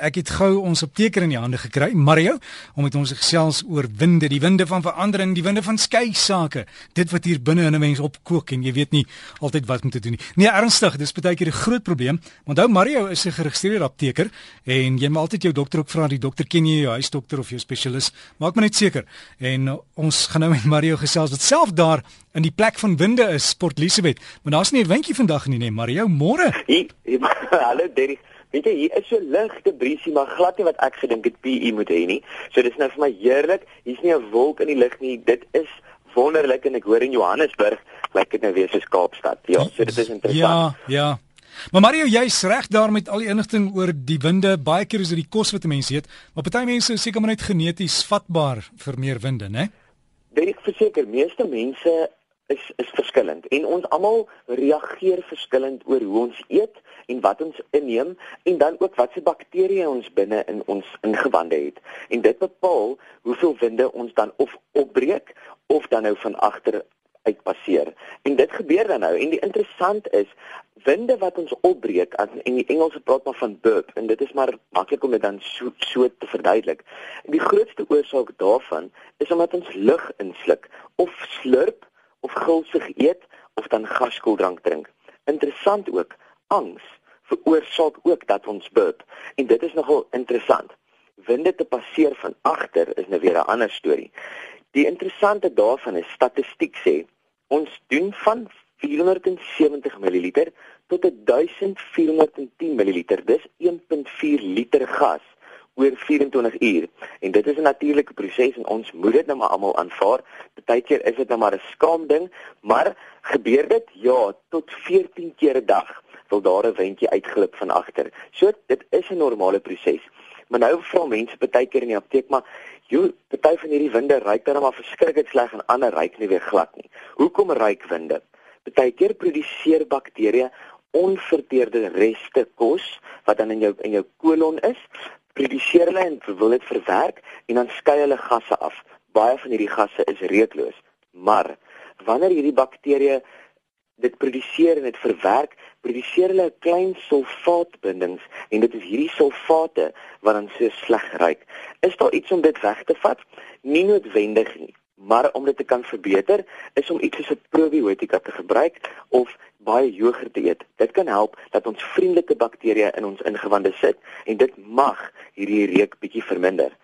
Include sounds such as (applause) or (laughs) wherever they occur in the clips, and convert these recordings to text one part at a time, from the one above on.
Ek het gou ons apteker in die hande gekry, Mario, om met ons gesels oor winde, die winde van verandering, die winde van skei sake. Dit wat hier binne in 'n mens opkook en jy weet nie altyd wat om te doen nie. Nee, ernstig, dis baie keer 'n groot probleem. Onthou Mario is 'n geregistreerde apteker en jy moet altyd jou dokter ook vra, die dokter ken jy jou huisdokter of jou spesialis. Maak maar net seker. En ons gaan nou met Mario gesels wat self daar in die plek van winde is, Port Elizabeth. Maar daar's nie 'n windjie vandag nie, nee, Mario, môre. (laughs) Hallo Derek. Weet jy, hier is so ligte briesie, maar glad nie wat ek gedink het PE moet hê nie. So dis nou vir my heerlik. Hier's nie 'n wolk in die lug nie. Dit is wonderlik en ek hoor in Johannesburg lyk dit nou weer soos Kaapstad. Ja, so dit is interessant. Ja, ja. Maar Mario, jy's reg daar met al die inligting oor die winde. Baie keer is dit die kos wat mense eet, maar party mense is seker maar net geneties vatbaar vir meer winde, né? Dit verseker, meeste mense is is verskillend en ons almal reageer verskillend oor hoe ons eet en wat ons inneem en dan ook wat se bakterieë ons binne in ons ingewande het. En dit bepaal hoeveel winde ons dan of opbreek of dan nou van agter uitpasseer en dit gebeur dan nou. En die interessant is winde wat ons opbreek as in die Engelse praat maar van burp en dit is maar maklik om dit dan so so te verduidelik. En die grootste oorsaak daarvan is omdat ons lug insluk of slurp of gulsig eet of dan gaskooldrank drink. Interessant ook, angs veroorsaak ook dat ons burp en dit is nogal interessant. Winde te passeer van agter is nou weer 'n ander storie. Die interessante daarvan is statistiek sê ons doen van 470 ml tot 1410 ml. Dis 1.4 liter gas oor 24 uur. En dit is 'n natuurlike proses en ons moet dit nou maar almal aanvaar. Partykeer is dit nou maar 'n skaam ding, maar gebeur dit? Ja, tot 14 keer 'n dag wil daar 'n windjie uitglip van agter. So dit is 'n normale proses. Maar nou vra mense partykeer in die apteek, maar jy, party van hierdie winde ruik dan maar verskriklik sleg en ander ruik nie weer glad nie. Hoekom ruik winde? Partykeer produseer bakterieë onverteerde reste kos wat dan in jou in jou kolon is produseer hulle en wil dit verwerk en dan skei hulle gasse af. Baie van hierdie gasse is reukloos. Maar wanneer hierdie bakterieë dit produseer en dit verwerk, produseer hulle klein sulfaatbindings en dit is hierdie sulfate wat dan so sleg ruik. Is daar iets om dit weg te vat? Nie noodwendig nie. Maar om dit te kan verbeter, is om iets soos 'n probiotika te gebruik of baie jogurt te eet. Dit kan help dat ons vriendelike bakterieë in ons ingewande sit en dit mag hierdie reuk bietjie verminder.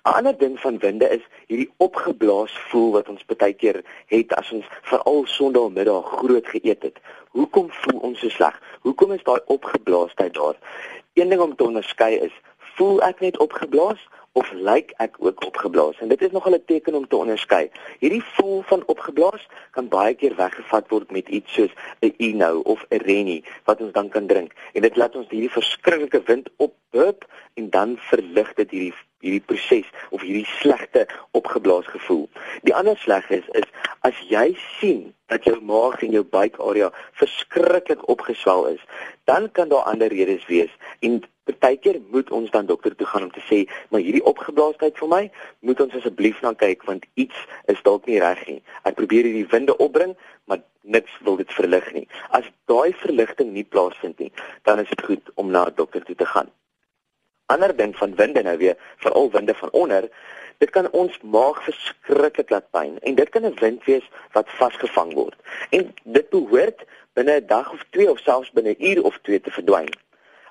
'n Ander ding van winde is hierdie opgeblaas voel wat ons baie keer het as ons veral Sondagmiddag groot geëet het. Hoekom voel ons so sleg? Hoekom is daai opgeblaasheid daar? Een ding om te onderskei is, voel ek net opgeblaas of lyk ek ook opgeblaas? En dit is nogal 'n teken om te onderskei. Hierdie voel van opgeblaas kan baie keer weggevat word met iets soos 'n Eno of 'n Rennie wat ons dan kan drink. En dit laat ons hierdie verskriklike wind opbup en dan verlig dit hierdie hierdie proses of hierdie slegte opgeblaas gevoel. Die ander sleg is is as jy sien dat jou maag en jou buikarea verskriklik opgeswel is, dan kan daar ander redes wees en Partykeer moet ons dan dokter toe gaan om te sê, maar hierdie opgeblaasheid vir my, moet ons asseblief na kyk want iets is dalk nie reg nie. Ek probeer hierdie winde opbring, maar niks wil dit verlig nie. As daai verligting nie plaasvind nie, dan is dit goed om na 'n dokter toe te gaan. Ander ding van winde nou weer, veral winde van onder, dit kan ons maag verskriklik laat pyn en dit kan 'n wind wees wat vasgevang word. En dit behoort binne 'n dag of 2 of selfs binne 'n uur of 2 te verdwyn.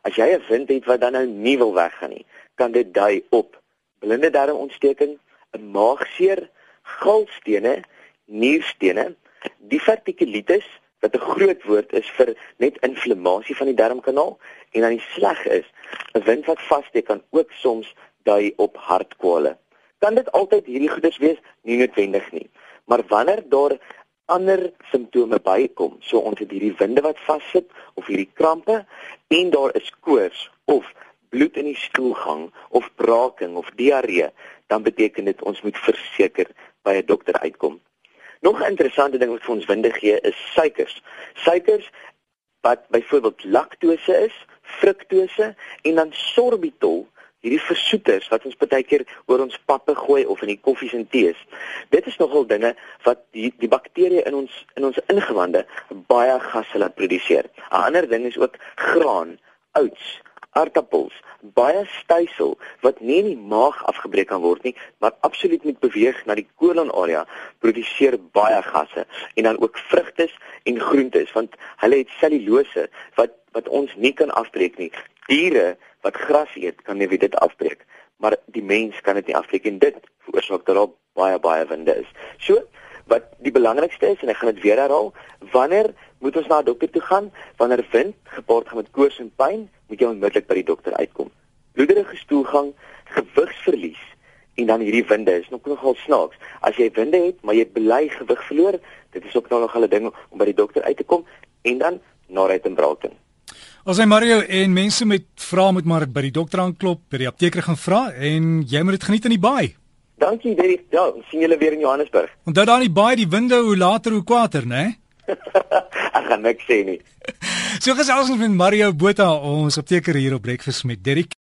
As jy 'n wind het wat dan nou nie wil weggaan nie, kan dit dui op blinde darmontsteking, 'n maagseer, galstene, nierstene, divertikulitis wat 'n groot woord is vir net inflammasie van die darmkanaal en dan die sleg is, 'n wind wat vassteek kan ook soms dui op hartkwale. Kan dit altyd hierdie goeders wees? Nie noodwendig nie. Maar wanneer daar ander simptome bykom. So ons het hierdie winde wat vassit of hierdie krampe en daar is koors of bloed in die stoelgang of braaking of diarree, dan beteken dit ons moet verseker by 'n dokter uitkom. Nog 'n interessante ding wat vir ons winde gee is suikers. Suikers wat byvoorbeeld laktose is, fruktose en dan sorbitol hierdie versoeters wat ons baie keer oor ons pappe gooi of in die koffies en tees. Dit is nogal dinge wat die die bakterieë in ons in ons ingewande baie gasse laat produseer. 'n Ander ding is ook graan, oats, aardappels, baie stysel wat nie in die maag afgebreek kan word nie, maar absoluut moet beweeg na die kolonarea, produseer baie gasse en dan ook vrugtes en groentes want hulle het selulose wat wat ons nie kan afbreek nie. Diere wat gras eet kan nie dit afbreek, maar die mens kan dit nie afbreek en dit veroorsaak dat daar baie baie winde is. So wat die belangrikste is en ek gaan dit weer herhaal, wanneer moet ons na 'n dokter toe gaan? Wanneer wind gepaard gaan met koors en pyn, moet jy onmiddellik by die dokter uitkom. Bloederige stoelgang, gewigsverlies en dan hierdie winde is nog nogal snaaks. As jy winde het, maar jy bly gewig verloor, dit is ook nou nog 'n ding om by die dokter uit te kom en dan na ry en braaking. As hy Mario en mense met vra moet maar by die dokter aanklop, by die apteker gaan vra en jy moet dit geniet in die baai. Dankie Derek. Ja, sien julle weer in Johannesburg. Onthou dan die baie die winde hoe later hoe kwater, né? (laughs) Ek gaan niks sê nie. (laughs) So gesels ons met Mario Botha, ons apteker hier op Breakfast met Derek